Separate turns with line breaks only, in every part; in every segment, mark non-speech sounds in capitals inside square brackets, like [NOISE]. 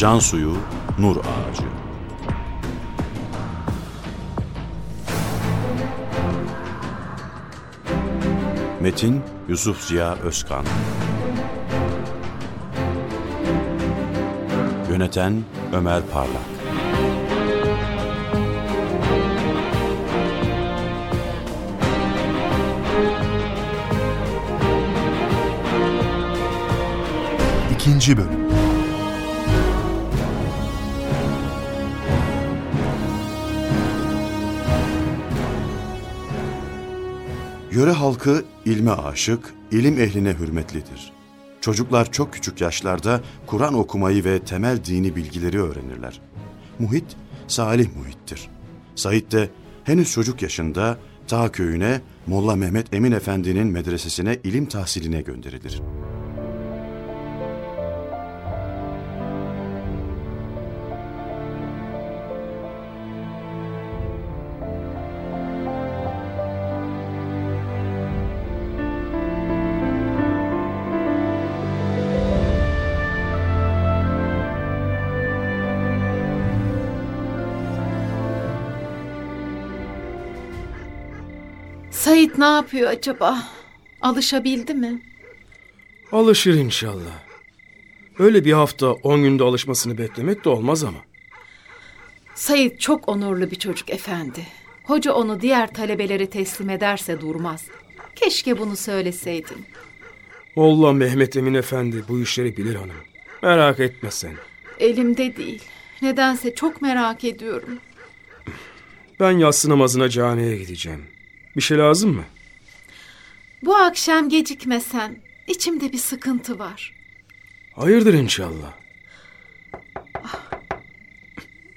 Can suyu, nur ağacı. Metin Yusuf Ziya Özkan. Yöneten Ömer Parlak.
İkinci Bölüm Yöre halkı ilme aşık, ilim ehline hürmetlidir. Çocuklar çok küçük yaşlarda Kur'an okumayı ve temel dini bilgileri öğrenirler. Muhit, salih muhittir. Said de henüz çocuk yaşında ta köyüne Molla Mehmet Emin Efendi'nin medresesine ilim tahsiline gönderilir.
Sait ne yapıyor acaba? Alışabildi mi?
Alışır inşallah. Öyle bir hafta on günde alışmasını beklemek de olmaz ama.
Sait çok onurlu bir çocuk efendi. Hoca onu diğer talebelere teslim ederse durmaz. Keşke bunu söyleseydin.
Molla Mehmet Emin Efendi bu işleri bilir hanım. Merak etme sen.
Elimde değil. Nedense çok merak ediyorum.
Ben yatsı namazına camiye gideceğim. Bir şey lazım mı?
Bu akşam gecikmesen içimde bir sıkıntı var.
Hayırdır inşallah.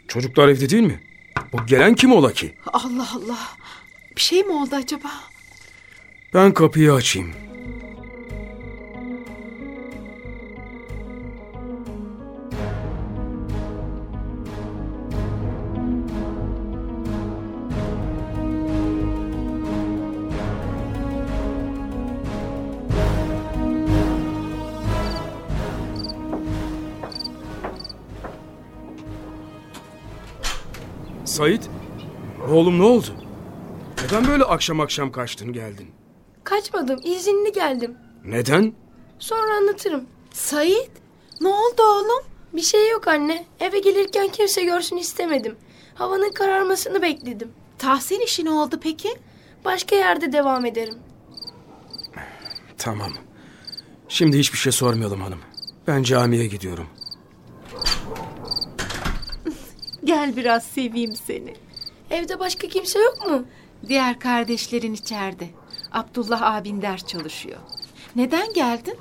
Çocuklar evde değil mi? Bu gelen kim ola ki?
Allah Allah. Bir şey mi oldu acaba?
Ben kapıyı açayım. Sait, oğlum ne oldu? Neden böyle akşam akşam kaçtın geldin?
Kaçmadım, izinli geldim.
Neden?
Sonra anlatırım.
Sait, ne oldu oğlum?
Bir şey yok anne. Eve gelirken kimse görsün istemedim. Havanın kararmasını bekledim.
Tahsin işi ne oldu peki?
Başka yerde devam ederim.
Tamam. Şimdi hiçbir şey sormayalım hanım. Ben camiye gidiyorum.
Gel biraz seveyim seni.
Evde başka kimse yok mu?
Diğer kardeşlerin içeride. Abdullah abin ders çalışıyor. Neden geldin?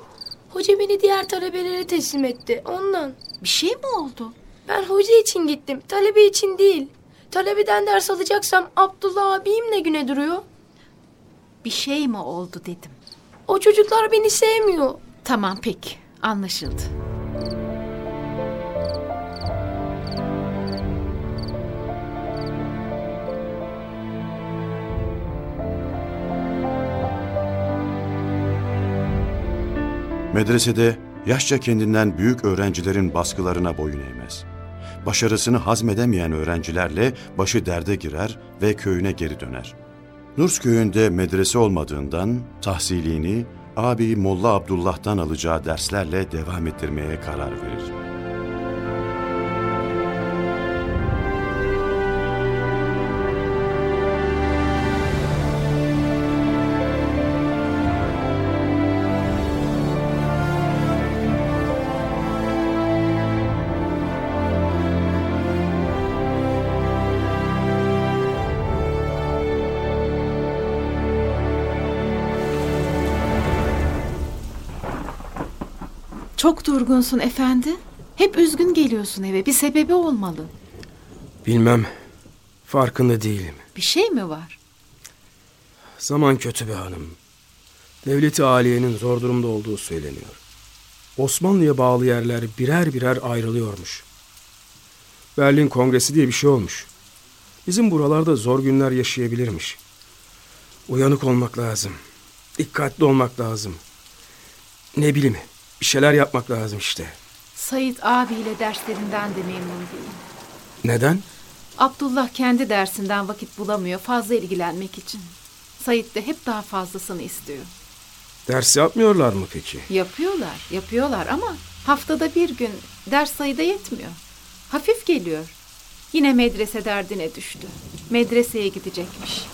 Hoca beni diğer talebelere teslim etti. Ondan.
Bir şey mi oldu?
Ben hoca için gittim. Talebe için değil. Talebeden ders alacaksam Abdullah abim ne güne duruyor?
Bir şey mi oldu dedim.
O çocuklar beni sevmiyor.
Tamam peki anlaşıldı.
Medresede yaşça kendinden büyük öğrencilerin baskılarına boyun eğmez. Başarısını hazmedemeyen öğrencilerle başı derde girer ve köyüne geri döner. Nurs köyünde medrese olmadığından tahsilini abi Molla Abdullah'tan alacağı derslerle devam ettirmeye karar verir.
Çok durgunsun efendi. Hep üzgün geliyorsun eve. Bir sebebi olmalı.
Bilmem. Farkında değilim.
Bir şey mi var?
Zaman kötü be hanım. Devleti aliyenin zor durumda olduğu söyleniyor. Osmanlı'ya bağlı yerler birer birer ayrılıyormuş. Berlin Kongresi diye bir şey olmuş. Bizim buralarda zor günler yaşayabilirmiş. Uyanık olmak lazım. Dikkatli olmak lazım. Ne bileyim bir şeyler yapmak lazım işte.
Sait abiyle derslerinden de memnun değil.
Neden?
Abdullah kendi dersinden vakit bulamıyor fazla ilgilenmek için. Sait de hep daha fazlasını istiyor.
Ders yapmıyorlar mı peki?
Yapıyorlar, yapıyorlar ama haftada bir gün ders sayıda yetmiyor. Hafif geliyor. Yine medrese derdine düştü. Medreseye gidecekmiş.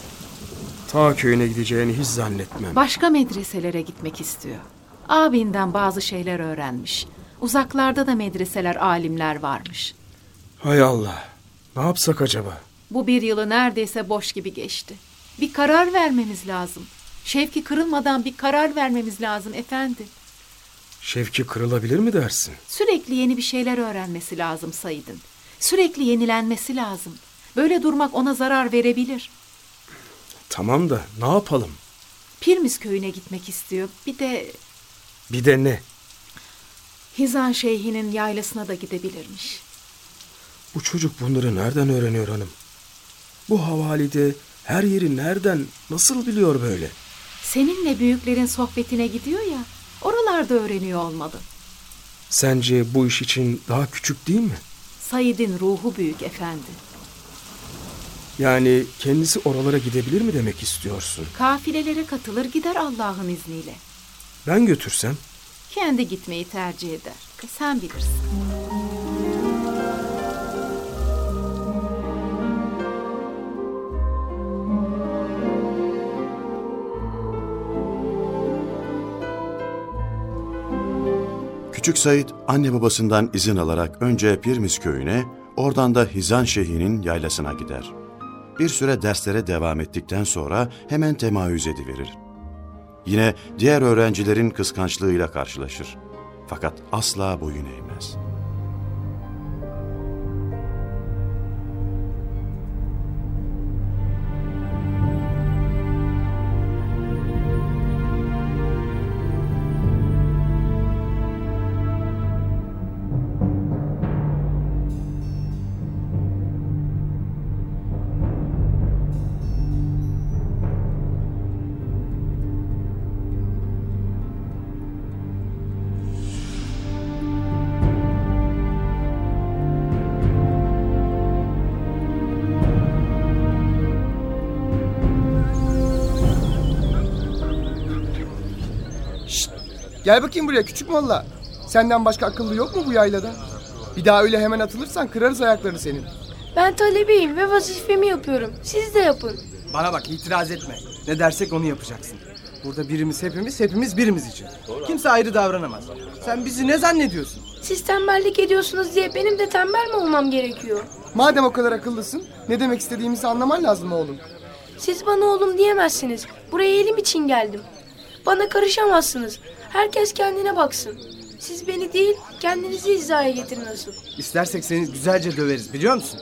Ta köyüne gideceğini hiç zannetmem.
Başka medreselere gitmek istiyor. Abinden bazı şeyler öğrenmiş. Uzaklarda da medreseler, alimler varmış.
Hay Allah. Ne yapsak acaba?
Bu bir yılı neredeyse boş gibi geçti. Bir karar vermemiz lazım. Şevki kırılmadan bir karar vermemiz lazım efendi.
Şevki kırılabilir mi dersin?
Sürekli yeni bir şeyler öğrenmesi lazım Said'in. Sürekli yenilenmesi lazım. Böyle durmak ona zarar verebilir.
Tamam da ne yapalım?
Pirmiz köyüne gitmek istiyor. Bir de
Bir de ne?
Hizan Şeyhi'nin yaylasına da gidebilirmiş.
Bu çocuk bunları nereden öğreniyor hanım? Bu havalide her yeri nereden, nasıl biliyor böyle?
Seninle büyüklerin sohbetine gidiyor ya, oralarda öğreniyor olmalı.
Sence bu iş için daha küçük değil mi?
Said'in ruhu büyük efendi.
Yani kendisi oralara gidebilir mi demek istiyorsun?
Kafilelere katılır gider Allah'ın izniyle.
Ben götürsem?
Kendi gitmeyi tercih eder. Sen bilirsin.
Küçük Said anne babasından izin alarak önce Pirmiz köyüne, oradan da Hizan Şeyhi'nin yaylasına gider. Bir süre derslere devam ettikten sonra hemen temayüz ediverir. Yine diğer öğrencilerin kıskançlığıyla karşılaşır. Fakat asla boyun eğmez.
Gel bakayım buraya küçük molla. Senden başka akıllı yok mu bu yaylada? Bir daha öyle hemen atılırsan kırarız ayaklarını senin.
Ben talebeyim ve vazifemi yapıyorum. Siz de yapın.
Bana bak itiraz etme. Ne dersek onu yapacaksın. Burada birimiz hepimiz, hepimiz birimiz için. Kimse ayrı davranamaz. Sen bizi ne zannediyorsun?
Siz tembellik ediyorsunuz diye benim de tembel mi olmam gerekiyor?
Madem o kadar akıllısın ne demek istediğimizi anlaman lazım oğlum.
Siz bana oğlum diyemezsiniz. Buraya elim için geldim. Bana karışamazsınız. Herkes kendine baksın. Siz beni değil, kendinizi hizaya getirin asıl.
İstersek seni güzelce döveriz biliyor musun?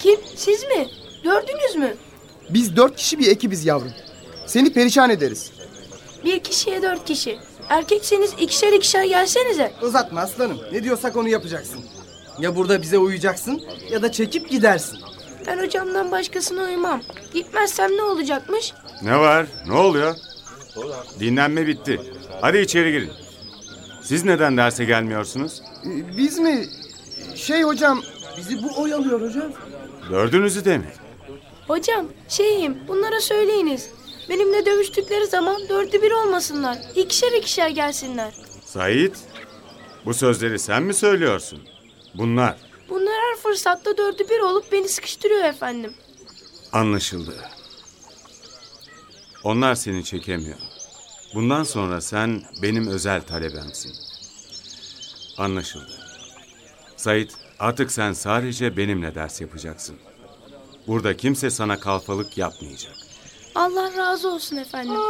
Kim? Siz mi? Gördünüz mü?
Biz dört kişi bir ekibiz yavrum. Seni perişan ederiz.
Bir kişiye dört kişi. Erkekseniz ikişer ikişer gelsenize.
Uzatma aslanım. Ne diyorsak onu yapacaksın. Ya burada bize uyacaksın ya da çekip gidersin.
Ben hocamdan başkasına uymam. Gitmezsem ne olacakmış?
Ne var? Ne oluyor? Dinlenme bitti. Hadi içeri girin. Siz neden derse gelmiyorsunuz?
Ee, Biz mi? Şey hocam
Bizi bu oyalıyor hocam.
Dördünüzü de mi?
Hocam, şeyim, bunlara söyleyiniz. Benimle dövüştükleri zaman dördü bir olmasınlar. İkişer ikişer gelsinler.
Sait, bu sözleri sen mi söylüyorsun? Bunlar.
Bunlar her fırsatta dördü bir olup beni sıkıştırıyor efendim.
Anlaşıldı. Onlar seni çekemiyor. Bundan sonra sen benim özel talebemsin. Anlaşıldı. Sait, artık sen sadece benimle ders yapacaksın. Burada kimse sana kalfalık yapmayacak.
Allah razı olsun efendim.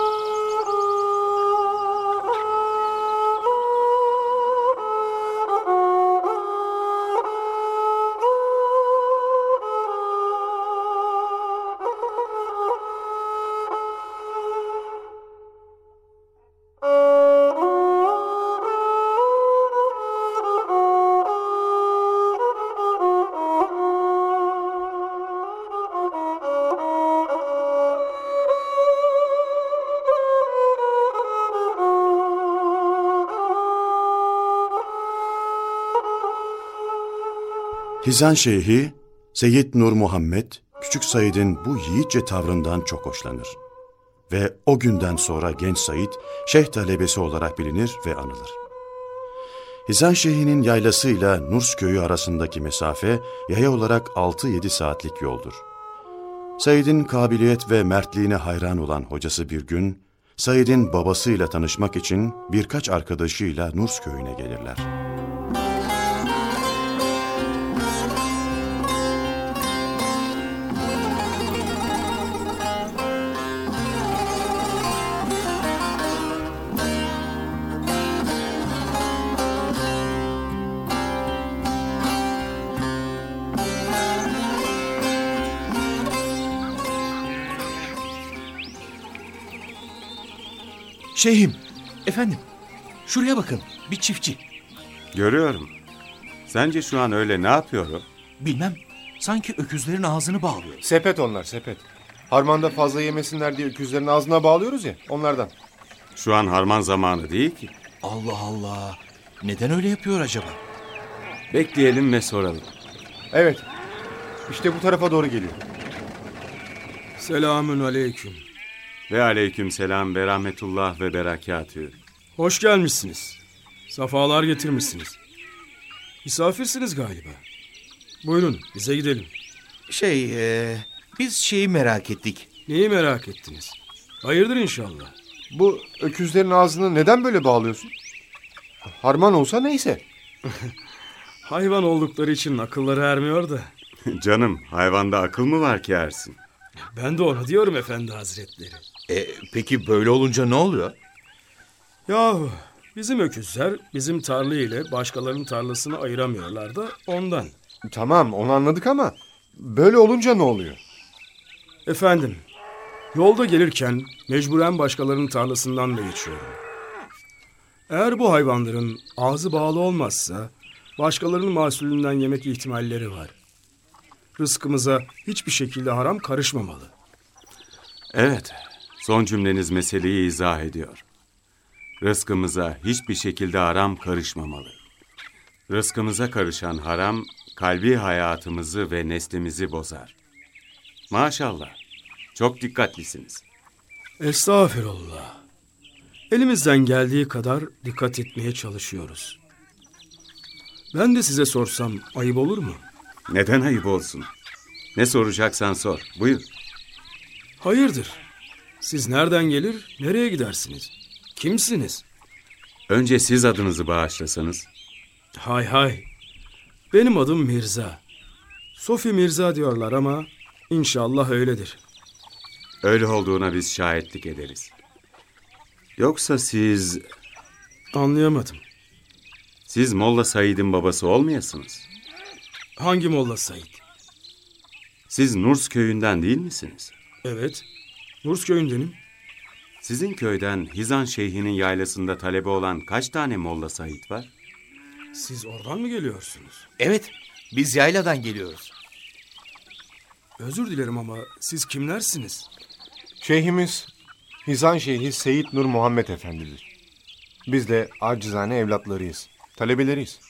Hizan Şeyhi, Seyyid Nur Muhammed, Küçük Said'in bu yiğitçe tavrından çok hoşlanır. Ve o günden sonra genç Said, şeyh talebesi olarak bilinir ve anılır. Hizan Şeyhi'nin yaylasıyla Nurs köyü arasındaki mesafe yaya olarak 6-7 saatlik yoldur. Said'in kabiliyet ve mertliğine hayran olan hocası bir gün, Said'in babasıyla tanışmak için birkaç arkadaşıyla Nurs köyüne gelirler.
Şeyhim, efendim. Şuraya bakın, bir çiftçi.
Görüyorum. Sence şu an öyle ne yapıyor o?
Bilmem, sanki öküzlerin ağzını bağlıyor.
Sepet onlar sepet. Harmanda fazla yemesinler diye öküzlerin ağzına bağlıyoruz ya onlardan.
Şu an harman zamanı değil ki.
Allah Allah. Neden öyle yapıyor acaba?
Bekleyelim ve soralım.
Evet. İşte bu tarafa doğru geliyor.
Selamün aleyküm.
Ve aleyküm selam ve rahmetullah ve berekatü.
Hoş gelmişsiniz. Safalar getirmişsiniz. Misafirsiniz galiba. Buyurun bize gidelim.
Şey, e, biz şeyi merak ettik.
Neyi merak ettiniz? Hayırdır inşallah.
Bu öküzlerin ağzını neden böyle bağlıyorsun? Harman olsa neyse. [LAUGHS]
Hayvan oldukları için akılları ermiyor da.
Canım hayvanda akıl mı var ki Ersin?
Ben de onu diyorum efendi hazretleri.
E, peki böyle olunca ne oluyor?
Yahu bizim öküzler bizim tarla ile başkalarının tarlasını ayıramıyorlar da ondan.
Tamam onu anladık ama böyle olunca ne oluyor?
Efendim yolda gelirken mecburen başkalarının tarlasından da geçiyorum. Eğer bu hayvanların ağzı bağlı olmazsa başkalarının mahsulünden yemek ihtimalleri var. Rızkımıza hiçbir şekilde haram karışmamalı.
Evet, son cümleniz meseleyi izah ediyor. Rızkımıza hiçbir şekilde haram karışmamalı. Rızkımıza karışan haram, kalbi hayatımızı ve neslimizi bozar. Maşallah, çok dikkatlisiniz.
Estağfirullah. Elimizden geldiği kadar dikkat etmeye çalışıyoruz. Ben de size sorsam ayıp olur mu?
Neden ayıp olsun? Ne soracaksan sor, buyur.
Hayırdır? Siz nereden gelir, nereye gidersiniz? Kimsiniz?
Önce siz adınızı bağışlasanız.
Hay hay. Benim adım Mirza. Sofi Mirza diyorlar ama inşallah öyledir.
Öyle olduğuna biz şahitlik ederiz. Yoksa siz,
Anlayamadım.
siz Molla Said'in babası olmayasınız.
Hangi Molla Said?
Siz Nurs köyünden değil misiniz?
Evet. Nurs köyündenim.
Sizin köyden Hizan Şeyhi'nin yaylasında talebe olan kaç tane Molla Said var?
Siz oradan mı geliyorsunuz?
Evet, biz yayladan geliyoruz.
Özür dilerim ama siz kimlersiniz?
Şeyhimiz Hizan Şeyhi Seyit Nur Muhammed Efendidir. Biz de acizane evlatlarıyız. Talebeleriyiz.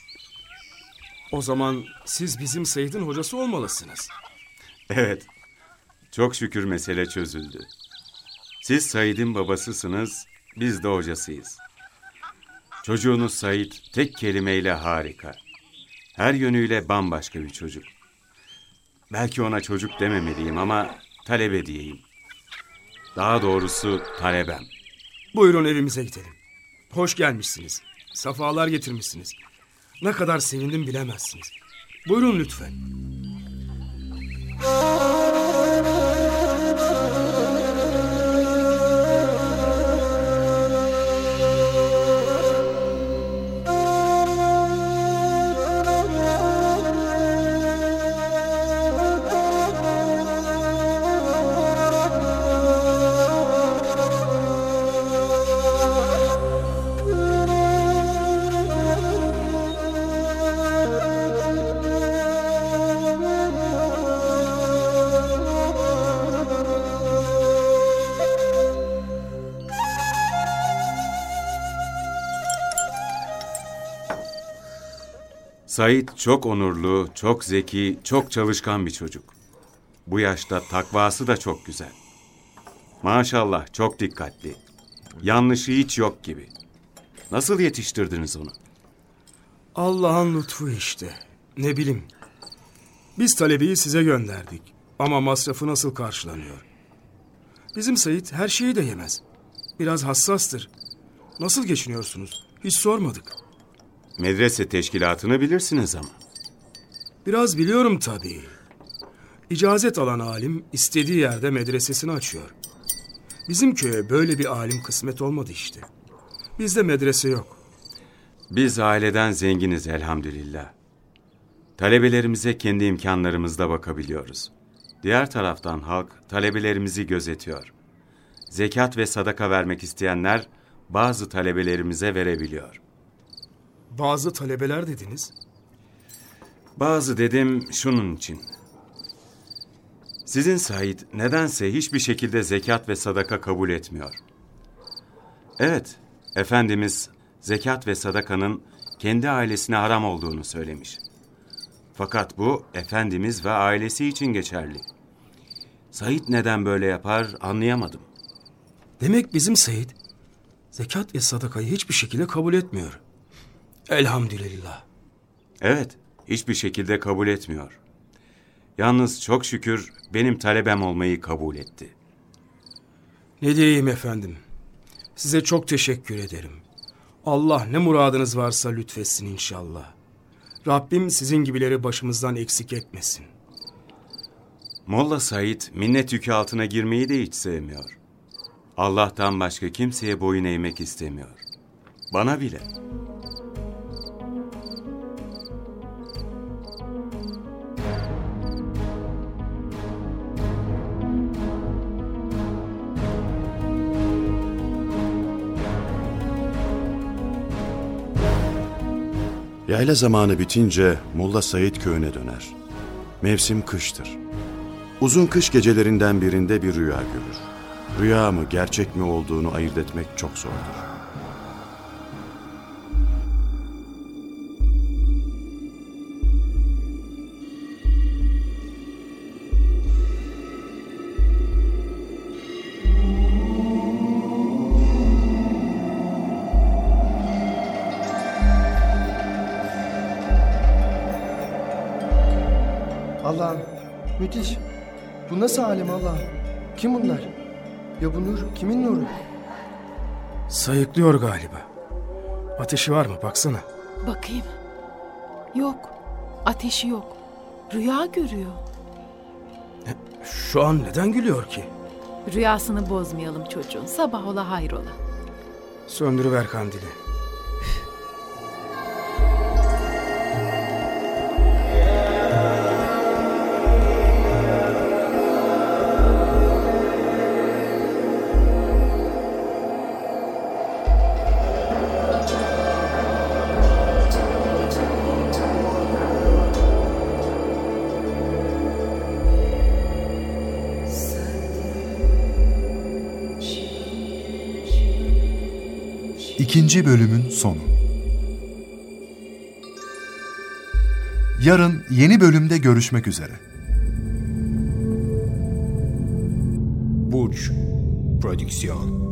O zaman siz bizim Said'in hocası olmalısınız.
Evet, çok şükür mesele çözüldü. Siz Said'in babasısınız, biz de hocasıyız. Çocuğunuz Said tek kelimeyle harika. Her yönüyle bambaşka bir çocuk. Belki ona çocuk dememeliyim ama talebe diyeyim. Daha doğrusu talebem.
Buyurun evimize gidelim. Hoş gelmişsiniz. Safalar getirmişsiniz. Ne kadar sevindim bilemezsiniz. Buyurun lütfen.
Sait çok onurlu, çok zeki, çok çalışkan bir çocuk. Bu yaşta takvası da çok güzel. Maşallah çok dikkatli. Yanlışı hiç yok gibi. Nasıl yetiştirdiniz onu?
Allah'ın lütfu işte. Ne bileyim. Biz talebeyi size gönderdik. Ama masrafı nasıl karşılanıyor? Bizim Sait her şeyi de yemez. Biraz hassastır. Nasıl geçiniyorsunuz? Hiç sormadık.
Medrese teşkilatını bilirsiniz ama.
Biraz biliyorum tabii. İcazet alan alim istediği yerde medresesini açıyor. Bizim köye böyle bir alim kısmet olmadı işte. Bizde medrese yok.
Biz aileden zenginiz elhamdülillah. Talebelerimize kendi imkanlarımızda bakabiliyoruz. Diğer taraftan halk talebelerimizi gözetiyor. Zekat ve sadaka vermek isteyenler bazı talebelerimize verebiliyor.
Bazı talebeler dediniz.
Bazı dedim şunun için. Sizin Said nedense hiçbir şekilde zekat ve sadaka kabul etmiyor. Evet, Efendimiz zekat ve sadakanın kendi ailesine haram olduğunu söylemiş. Fakat bu Efendimiz ve ailesi için geçerli. Said neden böyle yapar anlayamadım.
Demek bizim Said zekat ve sadakayı hiçbir şekilde kabul etmiyor. Elhamdülillah.
Evet, hiçbir şekilde kabul etmiyor. Yalnız çok şükür benim talebem olmayı kabul etti.
Ne diyeyim efendim? Size çok teşekkür ederim. Allah ne muradınız varsa lütfetsin inşallah. Rabbim sizin gibileri başımızdan eksik etmesin.
Molla Said minnet yükü altına girmeyi de hiç sevmiyor. Allah'tan başka kimseye boyun eğmek istemiyor. Bana bile.
Yayla zamanı bitince Molla Said köyüne döner. Mevsim kıştır. Uzun kış gecelerinden birinde bir rüya görür. Rüya mı gerçek mi olduğunu ayırt etmek çok zordur.
Müthiş. Bu nasıl alem Allah'ım? Kim bunlar? Ya bu nur kimin nuru?
Sayıklıyor galiba. Ateşi var mı baksana.
Bakayım. Yok. Ateşi yok. Rüya görüyor.
Şu an neden gülüyor ki?
Rüyasını bozmayalım çocuğun. Sabah ola hayrola.
Söndürüver kandili.
İkinci bölümün sonu. Yarın yeni bölümde görüşmek üzere.
Burç Prodüksiyon